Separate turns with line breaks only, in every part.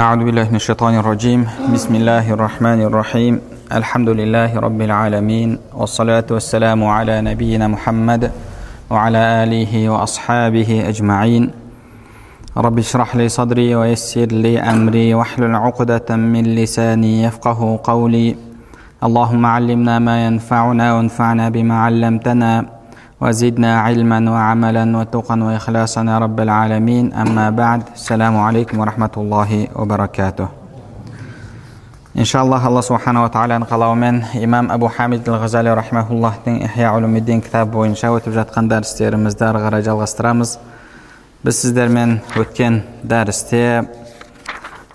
أعوذ بالله من الشيطان الرجيم. بسم الله الرحمن الرحيم. الحمد لله رب العالمين والصلاة والسلام على نبينا محمد وعلى آله وأصحابه أجمعين. رب اشرح لي صدري ويسر لي أمري واحلل عقدة من لساني يفقه قولي. اللهم علمنا ما ينفعنا وانفعنا بما علمتنا. وزدنا علما وعملا وتقا وإخلاصا يا رب العالمين أما بعد السلام عليكم ورحمة الله وبركاته иншаллах алла субханала тағаланың қалауымен имам әбу хамид әл ғазали рахмауллахтың ихя улумиддин кітабы бойынша өтіп жатқан дәрістерімізді ары қарай жалғастырамыз біз сіздермен өткен дәрісте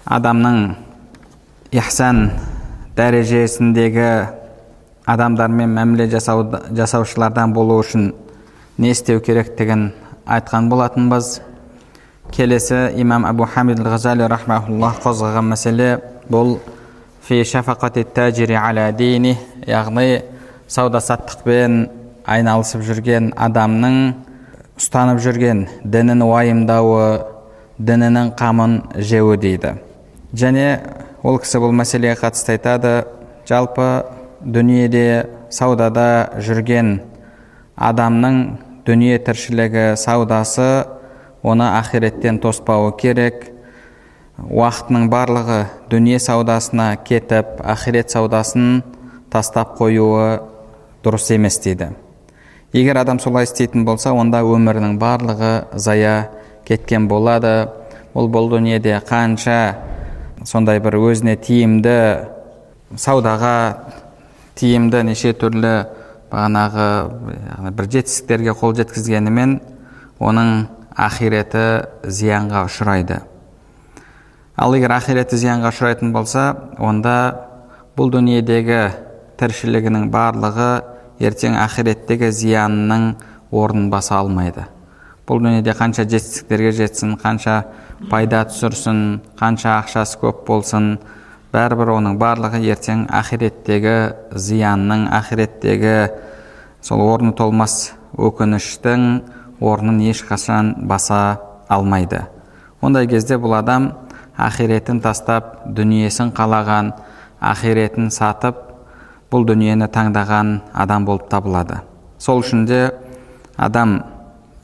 адамның ихсан дәрежесіндегі адамдармен мәміле жасау, жасаушылардан болу үшін не істеу керектігін айтқан болатынбыз. Келесі имам әбу хамид ғазали рахмауллах қозғаған мәселе бұл фи шафақати тәжири аля дини яғни сауда саттықпен айналысып жүрген адамның ұстанып жүрген дінін уайымдауы дінінің қамын жеуі дейді. Және ол кісі бұл мәселеге қатысты айтады. Жалпы дүниеде саудада жүрген адамның дүние тіршілігі саудасы оны ақиреттен тоспауы керек. Уақытының барлығы дүние саудасына кетіп ақирет саудасын тастап қоюы дұрыс емес дейді. Егер адам солай істейтін болса онда өмірінің барлығы зая кеткен болады. Ол бұл дүниеде қанша сондай бір өзіне тиімді саудаға тиімді неше түрлі бағанағы бір жетістіктерге қол жеткізгенімен оның ақиреті зиянға ұшырайды. Ал егер ақиреті зиянға ұшырайтын болса онда бұл дүниедегі тіршілігінің барлығы ертең ақиреттегі зиянының орнын баса алмайды. Бұл дүниеде қанша жетістіктерге жетсін қанша пайда түсірсін қанша ақшасы көп болсын бәрібір оның барлығы ертең ақиреттегі зиянның ақиреттегі сол орны толмас өкініштің орнын ешқашан баса алмайды ондай кезде бұл адам ақиретін тастап дүниесін қалаған ақиретін сатып бұл дүниені таңдаған адам болып табылады сол үшін де адам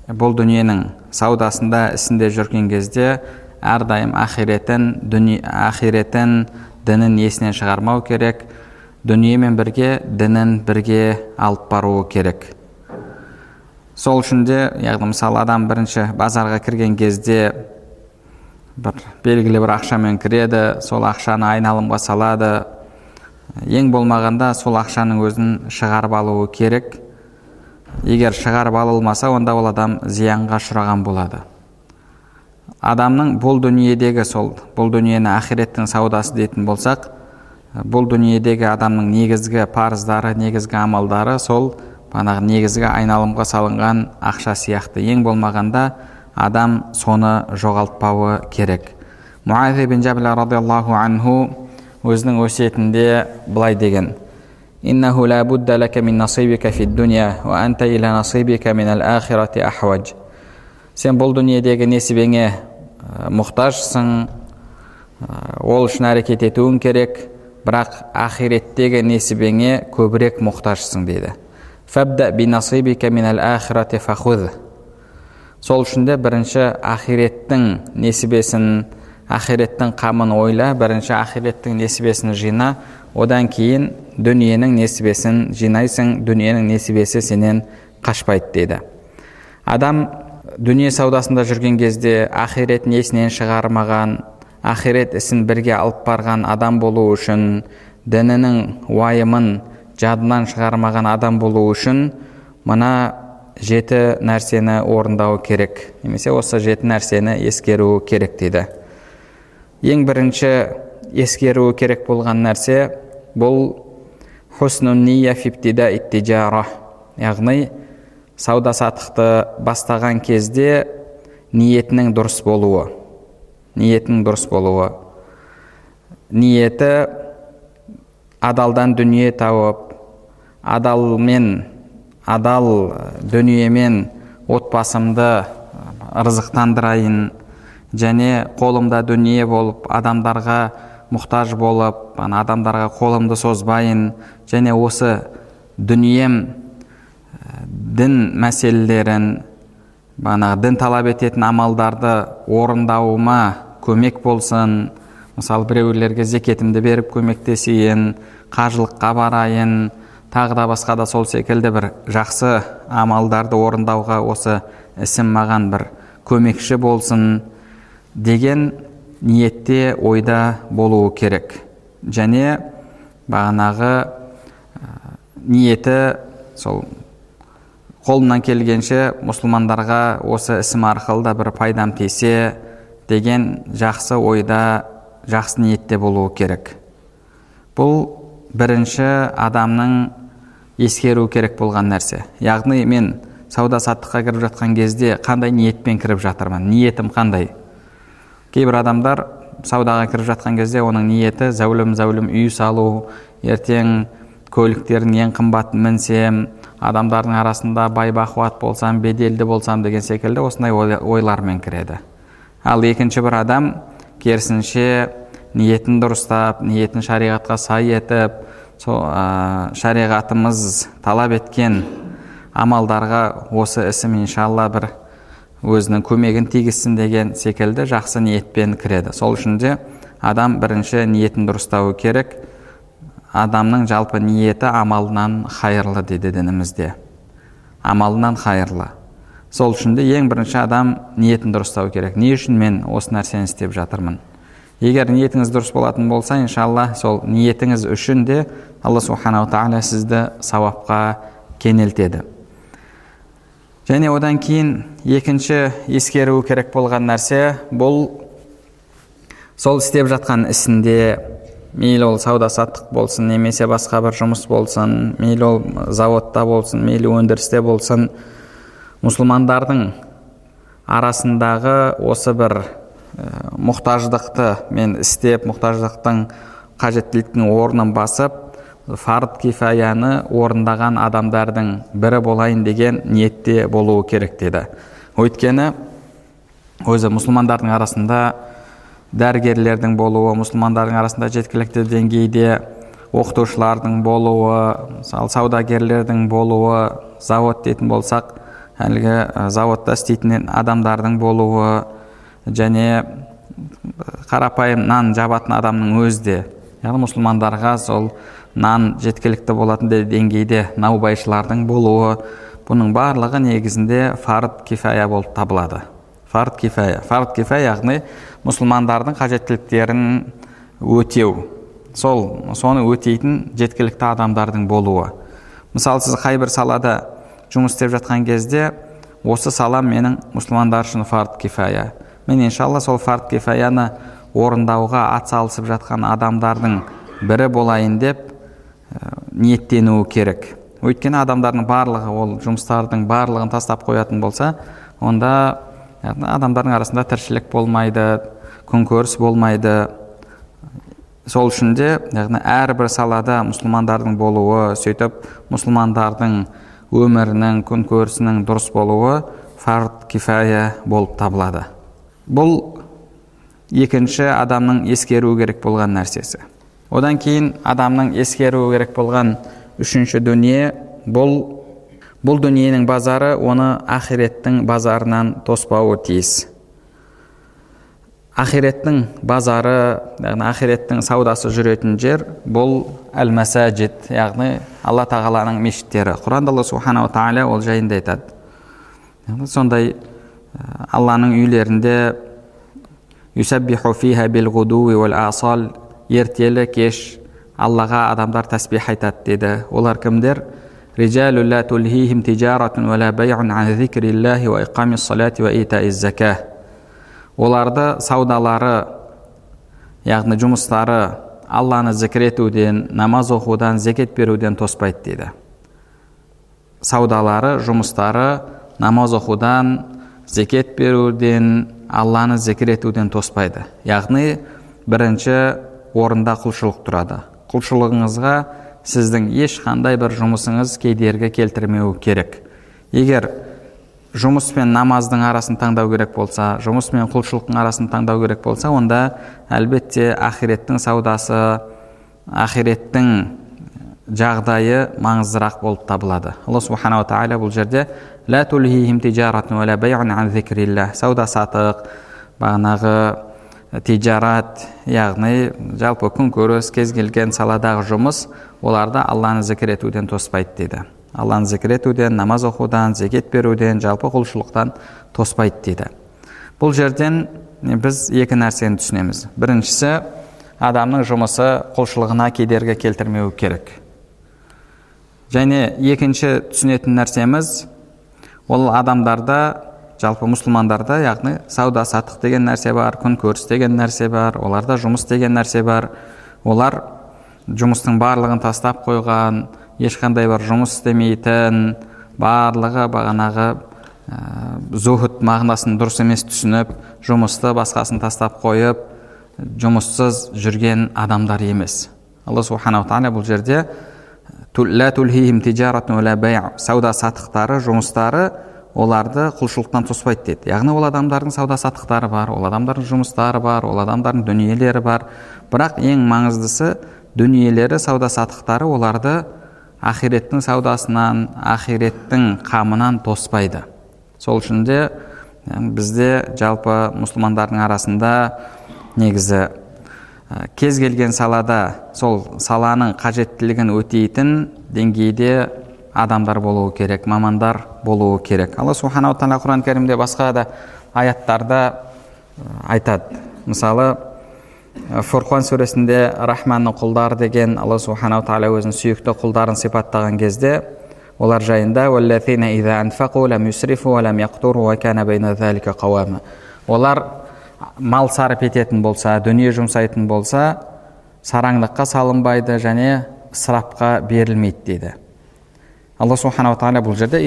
бұл дүниенің саудасында ісінде жүрген кезде әрдайым ақиретін дүние ақиретін дінін есінен шығармау керек дүниемен бірге дінін бірге алып баруы керек. Сол үшін де яғни мысалы адам бірінші базарға кірген кезде бір белгілі бір ақшамен кіреді сол ақшаны айналымға салады. Ең болмағанда сол ақшаның өзін шығарып алуы керек. Егер шығарып алылмаса онда ол адам зиянға ұшыраған болады адамның бұл дүниедегі сол бұл дүниені ақиреттің саудасы дейтін болсақ бұл дүниедегі адамның негізгі парыздары негізгі амалдары сол бағанағы негізгі айналымға салынған ақша сияқты ең болмағанда адам соны жоғалтпауы керек муаз бин жабла радиаллаху анху өзінің өсиетінде былай деген إنه لا بد لك من نصيبك في الدنيا وأنت إلى نصيبك من الآخرة أحوج сен бұл дүниедегі несібеңе мұқтажсың ол үшін әрекет етуің керек бірақ ақиреттегі несібеңе көбірек мұқтажсың дейді. Сол үшін де бірінші ақиреттің несібесін ақиреттің қамын ойла бірінші ақиреттің несібесін жина одан кейін дүниенің несібесін жинайсың дүниенің несібесі сенен қашпайды дейді. Адам дүние саудасында жүрген кезде ақиретін есінен шығармаған ақирет ісін бірге алып барған адам болу үшін дінінің уайымын жадынан шығармаған адам болу үшін мына жеті нәрсені орындау керек немесе осы жеті нәрсені ескеру керек дейді. Ең бірінші ескеруі керек болған нәрсе бұл яғни сауда саттықты бастаған кезде ниетінің дұрыс болуы ниетінің дұрыс болуы. Ниеті адалдан дүние тауып адалмен адал дүниемен отбасымды ырзықтандырайын және қолымда дүние болып адамдарға мұқтаж болып адамдарға қолымды созбайын және осы дүнием дін мәселелерін бағанағы дін талап ететін амалдарды орындауыма көмек болсын мысалы біреулерге зекетімді беріп көмектесейін қажылыққа барайын тағы да басқа да сол секілді бір жақсы амалдарды орындауға осы ісім маған бір көмекші болсын деген ниетте ойда болуы керек. Және бағанағы ниеті сол қолымнан келгенше мұсылмандарға осы ісім арқылы да бір пайдам тисе деген жақсы ойда жақсы ниетте болуы керек. Бұл бірінші адамның ескеру керек болған нәрсе. Яғни мен сауда саттыққа кіріп жатқан кезде қандай ниетпен кіріп жатырмын ниетім қандай? Кейбір адамдар саудаға кіріп жатқан кезде оның ниеті зәулім зәулім үй салу ертең көліктердің ең қымбатын мінсем адамдардың арасында бай бақуат болсам беделді болсам деген секілді осындай ойлармен кіреді. Ал екінші бір адам керісінше ниетін дұрыстап ниетін шариғатқа сай етіп сол ә, шариғатымыз талап еткен амалдарға осы ісім иншалла бір өзінің көмегін тигізсін деген секілді жақсы ниетпен кіреді. Сол үшін де адам бірінші ниетін дұрыстауы керек адамның жалпы ниеті амалынан хайырлы дейді дінімізде. Амалынан хайырлы. Сол үшін де ең бірінші адам ниетін дұрыстау керек. Не үшін мен осы нәрсені істеп жатырмын? Егер ниетіңіз дұрыс болатын болса иншалла сол ниетіңіз үшін де алла субханала тағала сізді сауапқа кенелтеді. Және одан кейін екінші ескеру керек болған нәрсе бұл сол істеп жатқан ісінде мейлі ол сауда саттық болсын немесе басқа бір жұмыс болсын мейлі ол заводта болсын мейлі өндірісте болсын мұсылмандардың арасындағы осы бір ә, мұқтаждықты мен істеп мұқтаждықтың қажеттіліктің орнын басып фард кифаяны орындаған адамдардың бірі болайын деген ниетте болуы керек деді. Өйткені өзі мұсылмандардың арасында дәрігерлердің болуы мұсылмандардың арасында жеткілікті деңгейде оқытушылардың болуы мысалы саудагерлердің болуы завод дейтін болсақ әлгі заводта істейтін адамдардың болуы және қарапайым нан жабатын адамның өзі де яғни мұсылмандарға сол нан жеткілікті болатын деңгейде наубайшылардың болуы бұның барлығы негізінде фард кифая болып табылады. Фард кифая фард кифая яғни мұсылмандардың қажеттіліктерін өтеу. Сол соны өтейтін жеткілікті адамдардың болуы. Мысалы сіз қай бір салада жұмыс істеп жатқан кезде осы сала менің мұсылмандар үшін фард кифая мен иншалла сол фард кифаяны орындауға атсалысып жатқан адамдардың бірі болайын деп ә, ниеттенуі керек. Өйткені адамдардың барлығы ол жұмыстардың барлығын тастап қоятын болса онда адамдардың арасында тіршілік болмайды күнкөріс болмайды. Сол үшін де яғни әрбір салада мұсылмандардың болуы сөйтіп мұсылмандардың өмірінің күнкөрісінің дұрыс болуы фард кифая болып табылады. Бұл екінші адамның ескеру керек болған нәрсесі. Одан кейін адамның ескеру керек болған үшінші дүние бұл бұл дүниенің базары оны ақиреттің базарынан тоспауы тиіс. Ақиреттің базары яғни ақиреттің саудасы жүретін жер бұл әл мәсәжид яғни алла тағаланың мешіттері. Құранда алла субханала тағала ол жайында айтады. Сондай алланың үйлерінде ертелі кеш аллаға адамдар тәсбих айтады деді. Олар кімдер? رجال لا تلهيهم تجارة ولا بيع عن ذكر الله وإقام الصلاة وإيتاء الزكاة оларды саудалары яғни жұмыстары алланы зікір етуден намаз оқудан зекет беруден тоспайды дейді саудалары жұмыстары намаз оқудан зекет беруден алланы зікір етуден тоспайды яғни бірінші орында құлшылық тұрады құлшылығыңызға сіздің ешқандай бір жұмысыңыз кедергі келтірмеуі керек. Егер жұмыс пен намаздың арасын таңдау керек болса жұмыс пен құлшылықтың арасын таңдау керек болса онда әлбетте ақиреттің саудасы ақиреттің жағдайы маңыздырақ болып табылады. Алла субханала тағала бұл жерде сауда сатық бағанағы тижарат яғни жалпы күнкөріс кез келген саладағы жұмыс оларды алланы зікір етуден тоспайды дейді алланы зікір етуден намаз оқудан зекет беруден жалпы құлшылықтан тоспайды дейді бұл жерден біз екі нәрсені түсінеміз біріншісі адамның жұмысы құлшылығына кедергі келтірмеу керек және екінші түсінетін нәрсеміз ол адамдарда жалпы мұсылмандарда яғни сауда саттық деген нәрсе бар күнкөріс деген нәрсе бар оларда жұмыс деген нәрсе бар. Олар жұмыстың барлығын тастап қойған ешқандай бір жұмыс істемейтін барлығы бағанағы ә, зухд мағынасын дұрыс емес түсініп жұмысты басқасын тастап қойып жұмыссыз жүрген адамдар емес. Алла субханала тағала бұл жерде сауда саттықтары жұмыстары оларды құлшылықтан тоспайды дейді. Яғни ол адамдардың сауда саттықтары бар ол адамдардың жұмыстары бар ол адамдардың дүниелері бар. Бірақ ең маңыздысы дүниелері сауда саттықтары оларды ақиреттің саудасынан ақиреттің қамынан тоспайды. Сол үшін де бізде жалпы мұсылмандардың арасында негізі кез келген салада сол саланың қажеттілігін өтейтін деңгейде адамдар болуы керек мамандар болуы керек. Алла субханала тағала құран кәрімде басқа да аяттарда айтады. Мысалы фурқан сүресінде рахманның құлдары деген алла субханала тағала өзінің сүйікті құлдарын сипаттаған кезде олар жайында олар мал сарып ететін болса дүние жұмсайтын болса сараңдыққа салынбайды және ысырапқа берілмейді дейді. Алла субханала тағала бұл жерде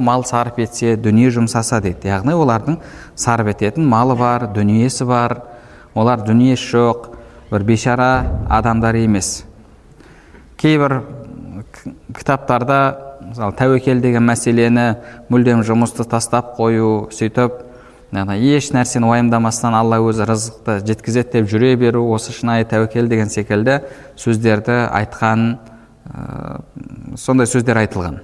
мал сарып етсе дүние жұмсаса дейді. Яғни олардың сарып ететін малы бар дүниесі бар. Олар дүниесі жоқ бір бейшара адамдар емес. Кейбір кітаптарда мысалы тәуекел деген мәселені мүлдем жұмысты тастап қою сөйтіп еш нәрсені уайымдамастан алла өзі рызықты жеткізеді деп жүре беру осы шынайы тәуекел деген секілді сөздерді айтқан ә, сондай сөздер айтылған.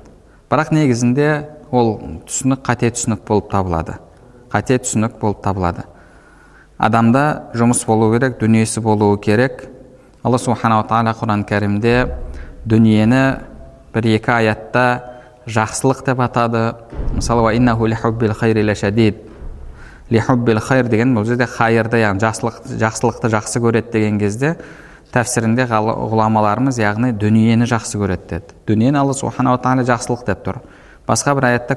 Бірақ негізінде ол түсінік қате түсінік болып табылады. Қате түсінік болып табылады. Адамда жұмыс болу керек дүниесі болуы керек. Алла субханала тағала құран кәрімде дүниені бір екі аятта жақсылық деп атады мысалы деген бұл жерде хайырды яғни жақсылық, жақсылықты жақсы көреді деген кезде тәпсірінде ғұламаларымыз яғни дүниені жақсы көреді деді дүниені алла субханала тағала жақсылық деп тұр басқа бір аятта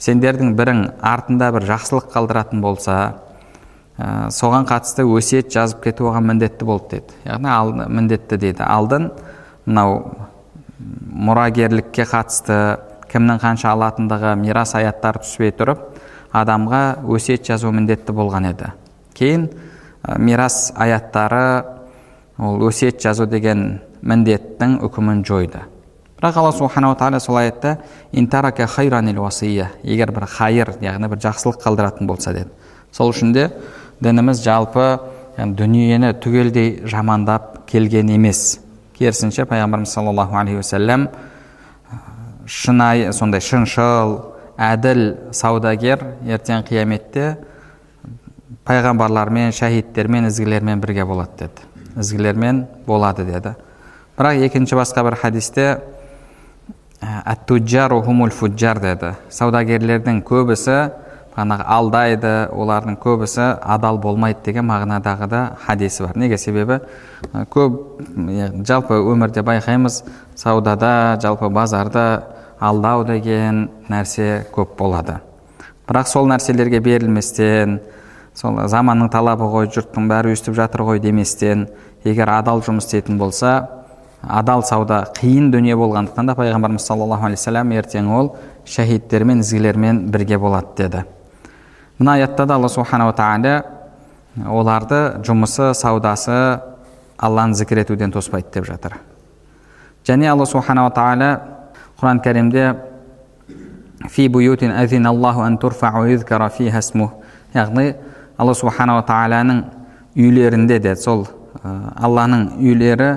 сендердің бірің артында бір жақсылық қалдыратын болса ә, соған қатысты өсиет жазып кету оған міндетті болды деді яғни ал, міндетті дейді алдын мынау мұрагерлікке қатысты кімнің қанша алатындығы мирас аяттары түспей тұрып адамға өсиет жазу міндетті болған еді кейін ә, мирас аяттары ол өсиет жазу деген міндеттің үкімін жойды. Бірақ алла субханала тағала сол аятта егер бір хайыр яғни бір жақсылық қалдыратын болса деді. Сол үшін де дініміз жалпы яғни дүниені түгелдей жамандап келген емес. Керісінше пайғамбарымыз саллаллаху алейхи уассалам шынайы сондай шыншыл әділ саудагер ертең қияметте пайғамбарлармен шәһидтермен ізгілермен бірге болады деді ізгілермен болады деді бірақ екінші басқа бір хадисте фуджар деді саудагерлердің көбісі бағанағы алдайды олардың көбісі адал болмайды деген мағынадағы да хадисі бар неге себебі көп жалпы өмірде байқаймыз саудада жалпы базарда алдау деген нәрсе көп болады бірақ сол нәрселерге берілместен сол заманның талабы ғой жұрттың бәрі өйстіп жатыр ғой деместен. Егер адал жұмыс істейтін болса адал сауда қиын дүние болғандықтан да пайғамбарымыз саллаллаху алейхи вассалам ертең ол шәһидтермен ізгілермен бірге болады деді. Мына аятта да алла субханала тағала оларды жұмысы саудасы алланы зікір етуден тоспайды деп жатыр. Және алла субханала тағала құран кәрімде фи яғни алла субханала тағаланың үйлерінде де сол алланың үйлері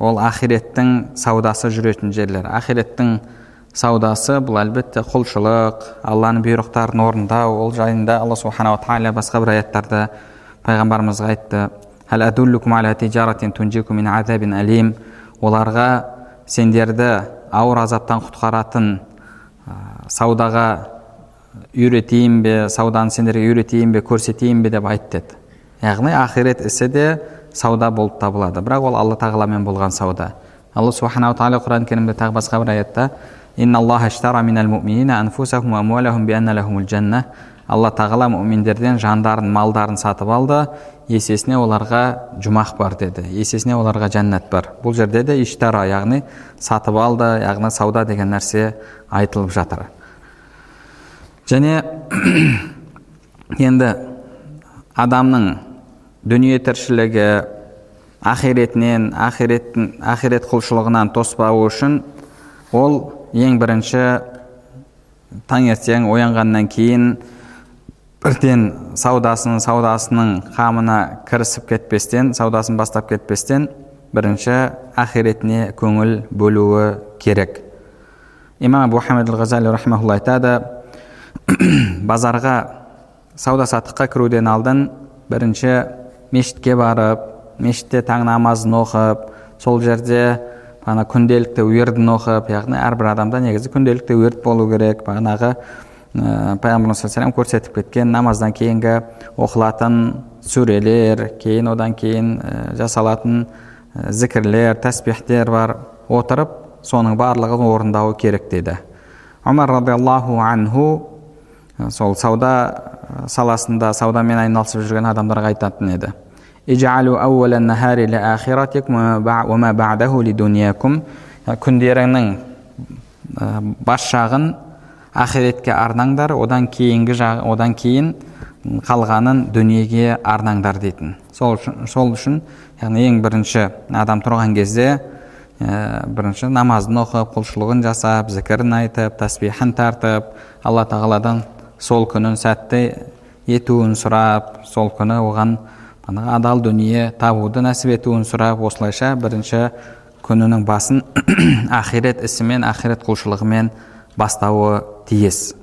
ол ақиреттің саудасы жүретін жерлер. Ақиреттің саудасы бұл әлбетте құлшылық алланың бұйрықтарын орындау ол жайында алла субханала тағала басқа бір аяттарда пайғамбарымызға айтты. Оларға сендерді ауыр азаптан құтқаратын саудаға үйретейін бе сауданы сендерге үйретейін бе көрсетейін бе деп айт деді яғни ақирет ісі де сауда болып табылады бірақ ол алла тағаламен болған сауда алла субханала тағала құран кәрімде тағы басқа бір аятта алла тағала мүминдерден жандарын малдарын сатып алды есесіне оларға жұмақ бар деді есесіне оларға жәннат бар бұл жерде де иштара яғни сатып алды яғни сауда деген нәрсе айтылып жатыр және енді адамның дүние тіршілігі ақиретінен ақиреттің ақирет құлшылығынан тоспауы үшін ол ең бірінші таңертең оянғаннан кейін бірден саудасын саудасының қамына кірісіп кетпестен саудасын бастап кетпестен бірінші ақиретіне көңіл бөлуі керек. Имам абу хамид айтады базарға сауда саттыққа кіруден алдын бірінші мешітке барып мешітте таң намазын оқып сол жерде ана күнделікті уердін оқып яғни әрбір адамда негізі күнделікті уерд болу керек. Бағанағы ә, пайғамбарымыз саллаллаху көрсетіп кеткен намаздан кейінгі оқылатын сүрелер кейін одан кейін ә, жасалатын ә, зікірлер тәсбихтер бар. Отырып соның барлығын орындауы керек дейді. Омар радиаллаху анху сол сауда саласында саудамен айналысып жүрген адамдарға айтатын еді. Күндеріңнің бас жағын ақиретке арнаңдар одан кейінгі жағы, одан кейін қалғанын дүниеге арнаңдар дейтін. Сол үшін, сол үшін яғни ең бірінші адам тұрған кезде ә, бірінші намазын оқып құлшылығын жасап зікірін айтып тәсбихін тартып алла тағаладан сол күнін сәтті етуін сұрап сол күні оған адал дүние табуды нәсіп етуін сұрап осылайша бірінші күнінің басын ақирет ісімен ақирет құлшылығымен бастауы тиіс.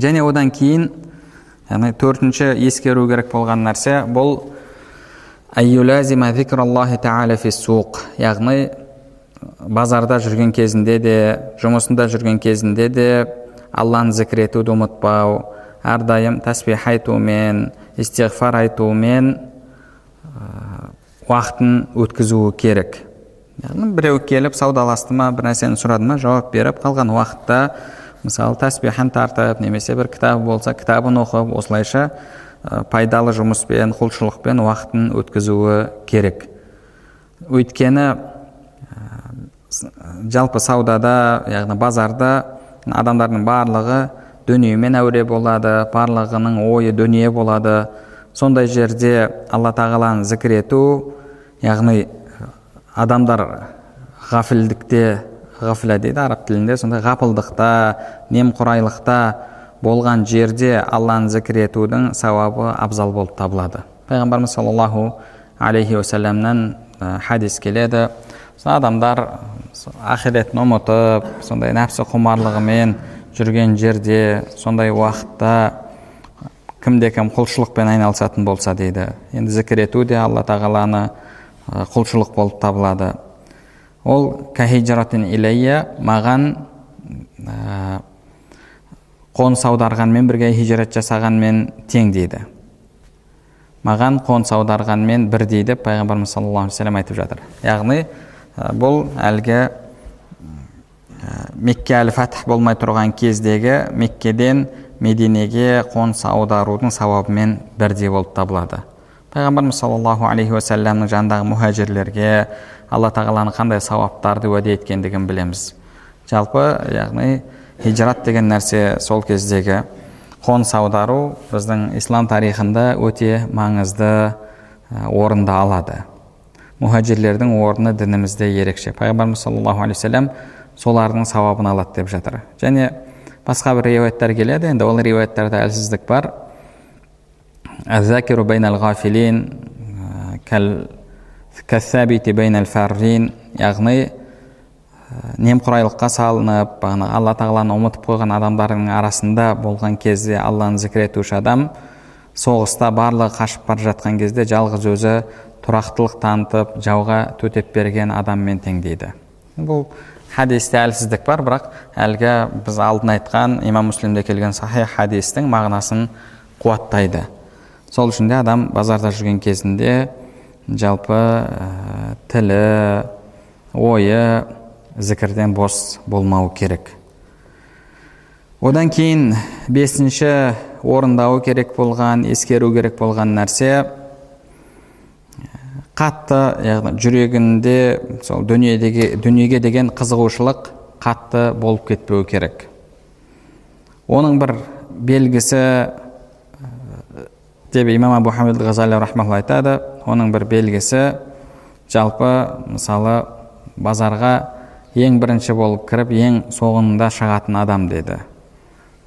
Және одан кейін яғни төртінші ескеру керек болған нәрсе бұл яғни базарда жүрген кезінде де жұмысында жүрген кезінде де алланы зікір етуді ұмытпау. Әрдайым тәсбих айтумен истиғфар айтумен уақытын өткізуі керек. Яғни біреу келіп саудаласты ма бір нәрсені сұрады ма жауап беріп қалған уақытта мысалы тәсбихін тартып немесе бір кітабы болса кітабын оқып осылайша пайдалы жұмыспен құлшылықпен уақытын өткізуі керек. Өйткені жалпы саудада яғни базарда адамдардың барлығы дүниемен әуре болады барлығының ойы дүние болады. Сондай жерде алла тағаланы зікір ету яғни адамдар ғафілдікте ғафля дейді араб тілінде сондай ғапылдықта немқұрайлықта болған жерде алланы зікір етудің сауабы абзал болып табылады. Пайғамбарымыз саллаллаху алейхи уассаламнан хадис келеді. Адамдар ақиретін ұмытып сондай нәпсі құмарлығымен жүрген жерде сондай уақытта кімде кім құлшылықпен айналысатын болса дейді. Енді зікір ету де алла тағаланы құлшылық болып табылады. Ол илейя маған ә, қоныс аударғанмен бірге хижрат жасағанмен тең дейді. Маған қоныс аударғанмен бір дейді пайғамбарымыз саллаллаху алейhi айтып жатыр. Яғни бұл әлгі мекке әлі фәтх болмай тұрған кездегі меккеден мединеге қоныс аударудың сауабымен бірдей болып табылады. Пайғамбарымыз саллаллаху алейхи уассаламның жанындағы мұхажирлерге алла тағаланың қандай сауаптарды уәде еткендігін білеміз. Жалпы яғни хижрат деген нәрсе сол кездегі қоныс аудару біздің ислам тарихында өте маңызды орынды алады. Мұхажирлердің орны дінімізде ерекше. Пайғамбарымыз саллаллаху алейхи солардың сауабын алады деп жатыр. Және басқа бір риуаяттар келеді. Енді ол риуаяттарда әлсіздік бар. Яғни немқұрайлыққа салынып бағана алла тағаланы ұмытып қойған адамдардың арасында болған кезде алланы зікір етуші адам соғыста барлығы қашып бара жатқан кезде жалғыз өзі тұрақтылық танытып жауға төтеп берген адаммен тең дейді бұл хадисте әлсіздік бар бірақ әлгі біз алдын айтқан имам муслимде келген сахих хадистің мағынасын қуаттайды. Сол үшін де адам базарда жүрген кезінде жалпы ә, тілі ойы зікірден бос болмау керек. Одан кейін бесінші орындауы керек болған ескеру керек болған нәрсе қатты яғни жүрегінде сол дүниедегі дүниеге деген қызығушылық қатты болып кетпеу керек. Оның бір белгісі деп имам абу хамид ғазали айтады оның бір белгісі жалпы мысалы базарға ең бірінші болып кіріп ең соңында шығатын адам деді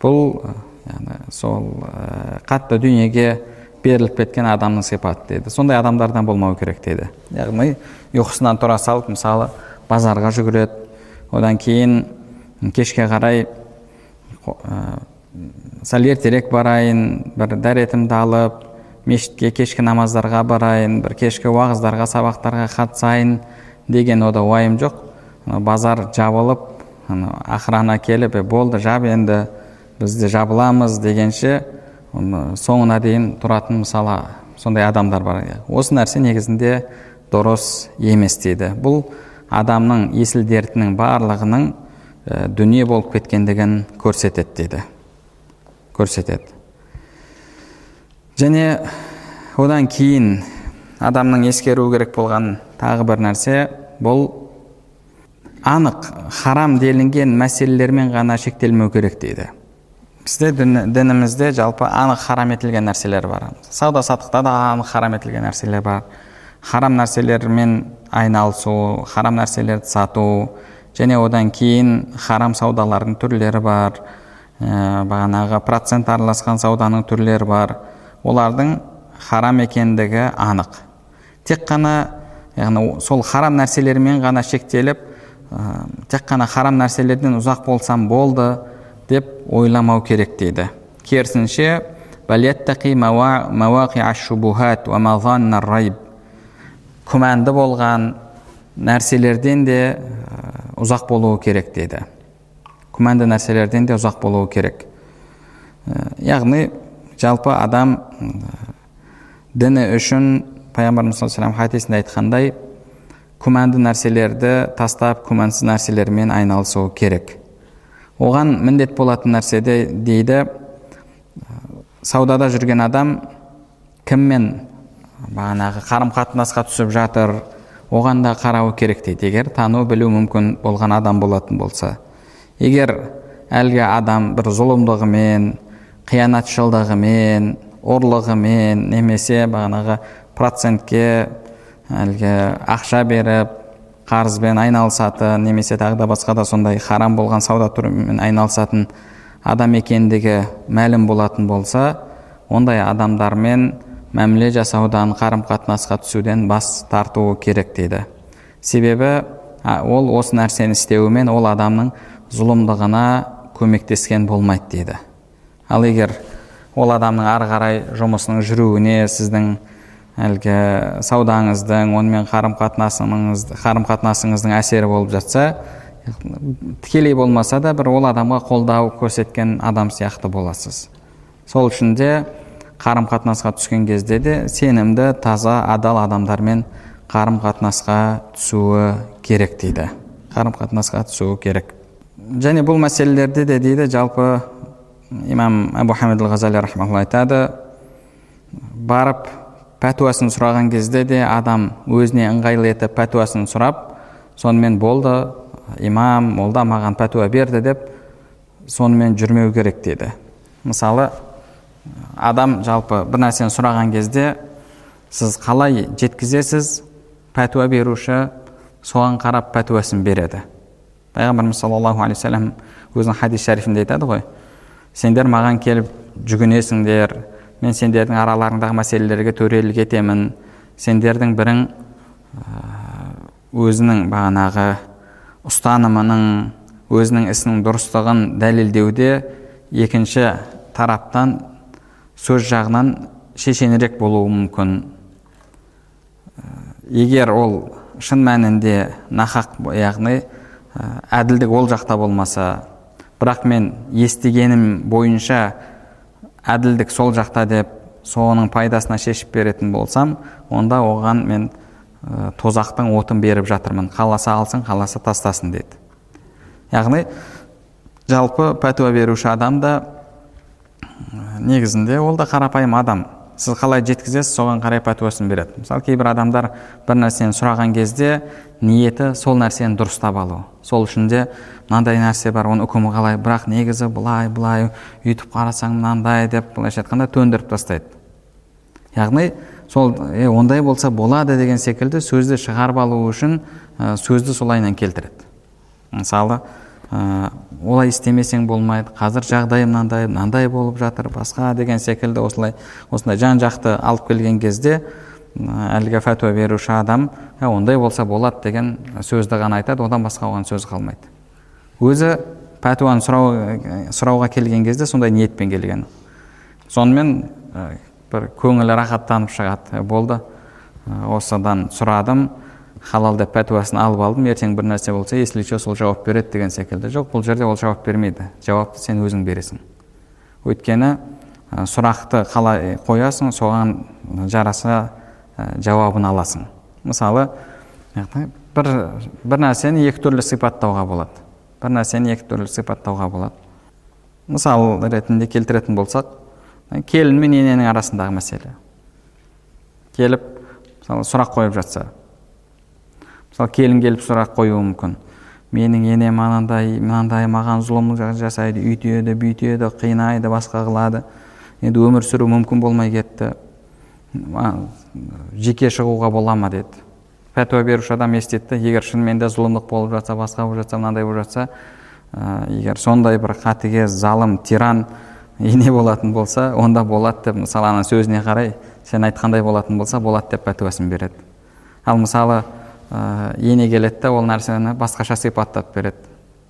бұл яғни сол қатты дүниеге беріліп кеткен адамның сипаты деді сондай адамдардан болмау керек деді яғни ұйқысынан тұра салып мысалы базарға жүгіреді. Одан кейін кешке қарай сәл ертерек барайын бір дәретімді алып мешітке кешкі намаздарға барайын бір кешкі уағыздарға сабақтарға қатысайын деген ода уайым жоқ. Базар жабылып охрана келіп болды жап енді біз де жабыламыз дегенше соңына дейін тұратын мысалы сондай адамдар бар. Осы нәрсе негізінде дұрыс емес дейді. Бұл адамның есіл дертінің барлығының дүние болып кеткендігін көрсетеді дейді. Көрсетеді. Және одан кейін адамның ескеру керек болған тағы бір нәрсе бұл анық харам делінген мәселелермен ғана шектелмеу керек дейді. Бізде дінімізде жалпы анық харам етілген нәрселер бар. Сауда саттықта да анық харам етілген нәрселер бар. Харам нәрселермен айналысу харам нәрселерді сату және одан кейін харам саудалардың түрлері бар. Ә, бағанағы процент араласқан сауданың түрлері бар. Олардың харам екендігі анық. Тек қана яғни сол харам нәрселермен ғана шектеліп тек қана харам нәрселерден ұзақ болсам болды деп ойламау керек дейді керісінше күмәнді болған нәрселерден де ұзақ болуы керек дейді күмәнді нәрселерден де ұзақ болуы керек яғни жалпы адам діні үшін пайғамбарымыз саллаллаху хадисінде айтқандай күмәнді нәрселерді тастап күмәнсіз нәрселермен айналысу керек оған міндет болатын нәрседе дейді саудада жүрген адам кіммен бағанағы қарым қатынасқа түсіп жатыр оған да қарауы керек дейді. Егер тану білу мүмкін болған адам болатын болса. Егер әлгі адам бір зұлымдығымен қиянатшылдығымен ұрлығымен немесе бағанағы процентке әлгі ақша беріп қарызбен айналысатын немесе тағы да басқа да сондай харам болған сауда түрімен айналысатын адам екендігі мәлім болатын болса ондай адамдармен мәміле жасаудан қарым қатынасқа түсуден бас тартуы керек дейді. Себебі ол осы нәрсені істеуімен ол адамның зұлымдығына көмектескен болмайды дейді. Ал егер ол адамның ары қарай жұмысының жүруіне сіздің әлгі саудаңыздың онымен қарым қатынасыңыз қарым қатынасыңыздың әсері болып жатса тікелей болмаса да бір ол адамға қолдау көрсеткен адам сияқты боласыз. Сол үшін де қарым қатынасқа түскен кезде де сенімді таза адал адамдармен қарым қатынасқа түсуі керек дейді. Қарым қатынасқа түсуі керек. Және бұл мәселелерде де дейді жалпы имам әбу хамид ғазали айтады барып пәтуасын сұраған кезде де адам өзіне ыңғайлы етіп пәтуасын сұрап сонымен болды имам молда маған пәтуа берді деп сонымен жүрмеу керек деді. Мысалы адам жалпы бір нәрсені сұраған кезде сіз қалай жеткізесіз пәтуа беруші? Соған қарап пәтуасын береді. Пайғамбарымыз саллаллаху алейхи вассалам өзінің хадис шәрифінде айтады ғой сендер маған келіп жүгінесіңдер мен сендердің араларыңдағы мәселелерге төрелік етемін. Сендердің бірің өзінің бағанағы ұстанымының өзінің ісінің дұрыстығын дәлелдеуде екінші тараптан сөз жағынан шешенірек болуы мүмкін. Егер ол шын мәнінде нахақ яғни әділдік ол жақта болмаса бірақ мен естігенім бойынша әділдік сол жақта деп соның пайдасына шешіп беретін болсам онда оған мен ә, тозақтың отын беріп жатырмын. Қаласа алсын қаласа тастасын деді. Яғни жалпы пәтуа беруші адам да негізінде ол да қарапайым адам. Сіз қалай жеткізесіз соған қарай пәтуасын береді. Мысалы кейбір адамдар бір нәрсені сұраған кезде ниеті сол нәрсені дұрыстап алу. Сол үшін де мынандай нәрсе бар оның үкімі қалай бірақ негізі былай былай үйтіп қарасаң мынандай деп былайша айтқанда төндіріп тастайды. Яғни сол е, ондай болса болады деген секілді сөзді шығарып алу үшін сөзді солайынан келтіреді. Мысалы ә, олай істемесең болмайды қазір жағдай мынандай мынандай болып жатыр басқа деген секілді осылай осындай жан жақты алып келген кезде әлгі фәтуа беруші адам ә, ондай болса болады деген сөзді ғана айтады одан басқа оған сөз қалмайды. Өзі пәтуаны сұрау, сұрауға келген кезде сондай ниетпен келген. Сонымен ә, бір көңілі рахаттанып шығады. Болды осыдан сұрадым. Халал деп пәтуасын алып алдым. Ертең бір нәрсе болса если сол жауап береді деген секілді. Жоқ бұл жерде ол жауап бермейді. Жауапты сен өзің бересің. Өйткені сұрақты қалай қоясың соған жараса жауабын аласың. Мысалы бір, бір нәрсені екі түрлі сипаттауға болады. Бір нәрсені екі түрлі сипаттауға болады. Мысал ретінде келтіретін болсақ келін мен ененің арасындағы мәселе. Келіп мысалы сұрақ қойып жатса мысалы келін келіп сұрақ қоюы мүмкін. Менің енем анандай мынандай маған зұлым жасайды үйтеді бүйтеді қинайды басқа қылады. Енді өмір сүру мүмкін болмай кетті. Жеке шығуға бола ма деді. Пәтуа беруші адам естеді егер шынымен де зұлымдық болып жатса басқа болып жатса мынандай болып жатса егер сондай бір қатыгез залым тиран ене болатын болса онда болады деп мысалы ана сөзіне қарай сен айтқандай болатын болса болады деп пәтуасын береді. Ал мысалы ә, ене келеді да ол нәрсені басқаша сипаттап береді.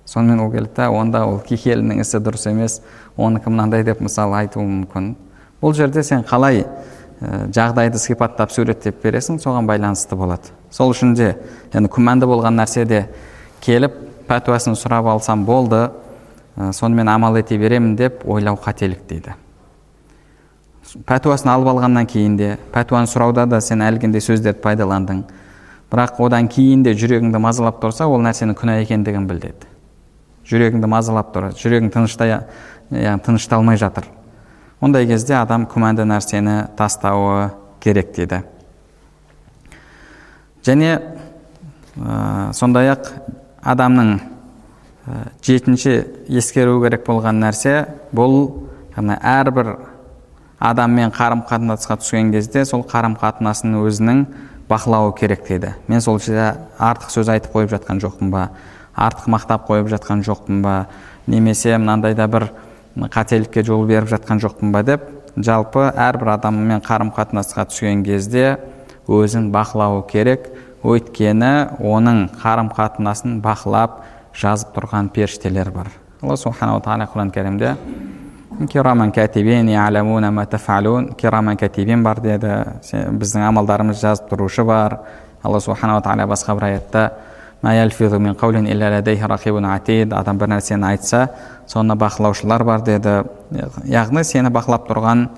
Сонымен ол келеді да онда ол келіннің ісі дұрыс емес оныкі мынандай деп мысалы айтуы мүмкін. Бұл жерде сен қалай ә, жағдайды сипаттап суреттеп бересің соған байланысты болады. Сол үшін де яғни күмәнді болған нәрседе келіп пәтуасын сұрап алсам болды ә, сонымен амал ете беремін деп ойлау қателік дейді. Пәтуасын алып алғаннан кейін де пәтуаны сұрауда да сен әлгіндей сөздерді пайдаландың. Бірақ одан кейін де жүрегіңді мазалап тұрса ол нәрсенің күнә екендігін біл деді. Жүрегіңді мазалап тұр жүрегің тыныштай яғни тынышталмай жатыр. Ондай кезде адам күмәнді нәрсені тастауы керек дейді және ә, сондай ақ адамның ә, жетінші ескеру керек болған нәрсе бұл әрбір адаммен қарым қатынасқа түскен кезде сол қарым қатынасын өзінің бақылауы керек деді мен сол жерде артық сөз айтып қойып жатқан жоқпын ба? Артық мақтап қойып жатқан жоқпын ба? Немесе мынандай да бір қателікке жол беріп жатқан жоқпын ба деп жалпы әрбір адаммен қарым қатынасқа түскен кезде өзін бақылауы керек. Өйткені оның қарым қатынасын бақылап жазып тұрған періштелер бар. Алла субханала тағала құран кәрімде кираман кәтибин кираман кәтибин бар деді біздің амалдарымыз жазып тұрушы бар алла субханала тағала басқа бір аятта адам бір нәрсені айтса соны бақылаушылар бар деді яғни сені бақылап тұрған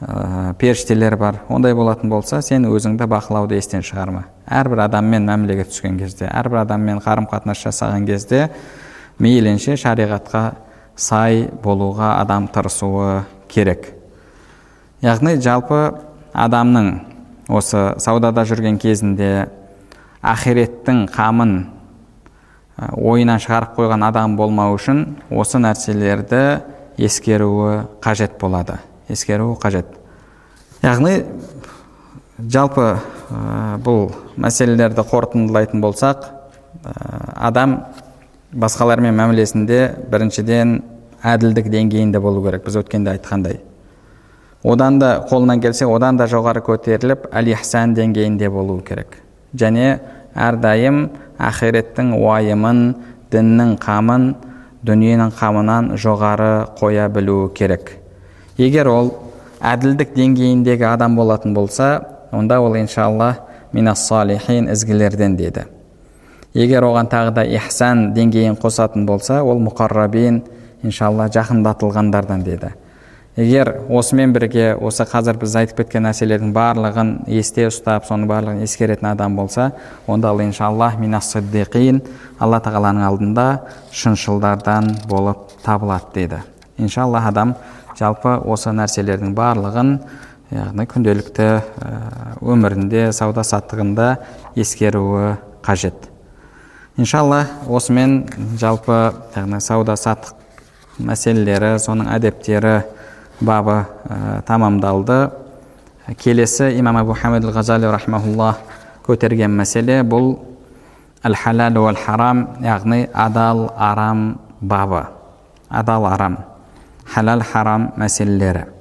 ә, періштелер бар ондай болатын болса сен өзіңді бақылауды естен шығарма әрбір адаммен мәмілеге түскен кезде әрбір адаммен қарым қатынас жасаған кезде мейлінше шариғатқа сай болуға адам тырысуы керек. Яғни жалпы адамның осы саудада жүрген кезінде ақиреттің қамын ойынан шығарып қойған адам болмау үшін осы нәрселерді ескеруі қажет болады. Ескеруі қажет. Яғни жалпы бұл мәселелерді қорытындылайтын болсақ адам басқалармен мәмілесінде біріншіден әділдік деңгейінде болу керек. Біз өткенде айтқандай. Одан да қолынан келсе одан да жоғары көтеріліп әл ихсан деңгейінде болу керек. Және әрдайым ақиреттің уайымын діннің қамын дүниенің қамынан жоғары қоя білуі керек. Егер ол әділдік деңгейіндегі адам болатын болса онда ол иншалла минас салихин ізгілерден деді. Егер оған тағы да ихсан деңгейін қосатын болса ол мұқаррабин иншалла жақындатылғандардан деді. Егер осымен бірге осы қазір біз айтып кеткен нәрселердің барлығын есте ұстап соның барлығын ескеретін адам болса онда ол иншалла минас алла тағаланың алдында шыншылдардан болып табылады деді. Иншалла адам жалпы осы нәрселердің барлығын яғни күнделікті өмірінде сауда саттығында ескеруі қажет. Иншалла осымен жалпы сауда саттық мәселелері соның әдептері бабы ә, тамамдалды. Келесі имам абу хамид ал ғазали рахмаулла көтерген мәселе бұл әл халал уәл харам яғни адал арам бабы. Адал арам халал харам мәселелері.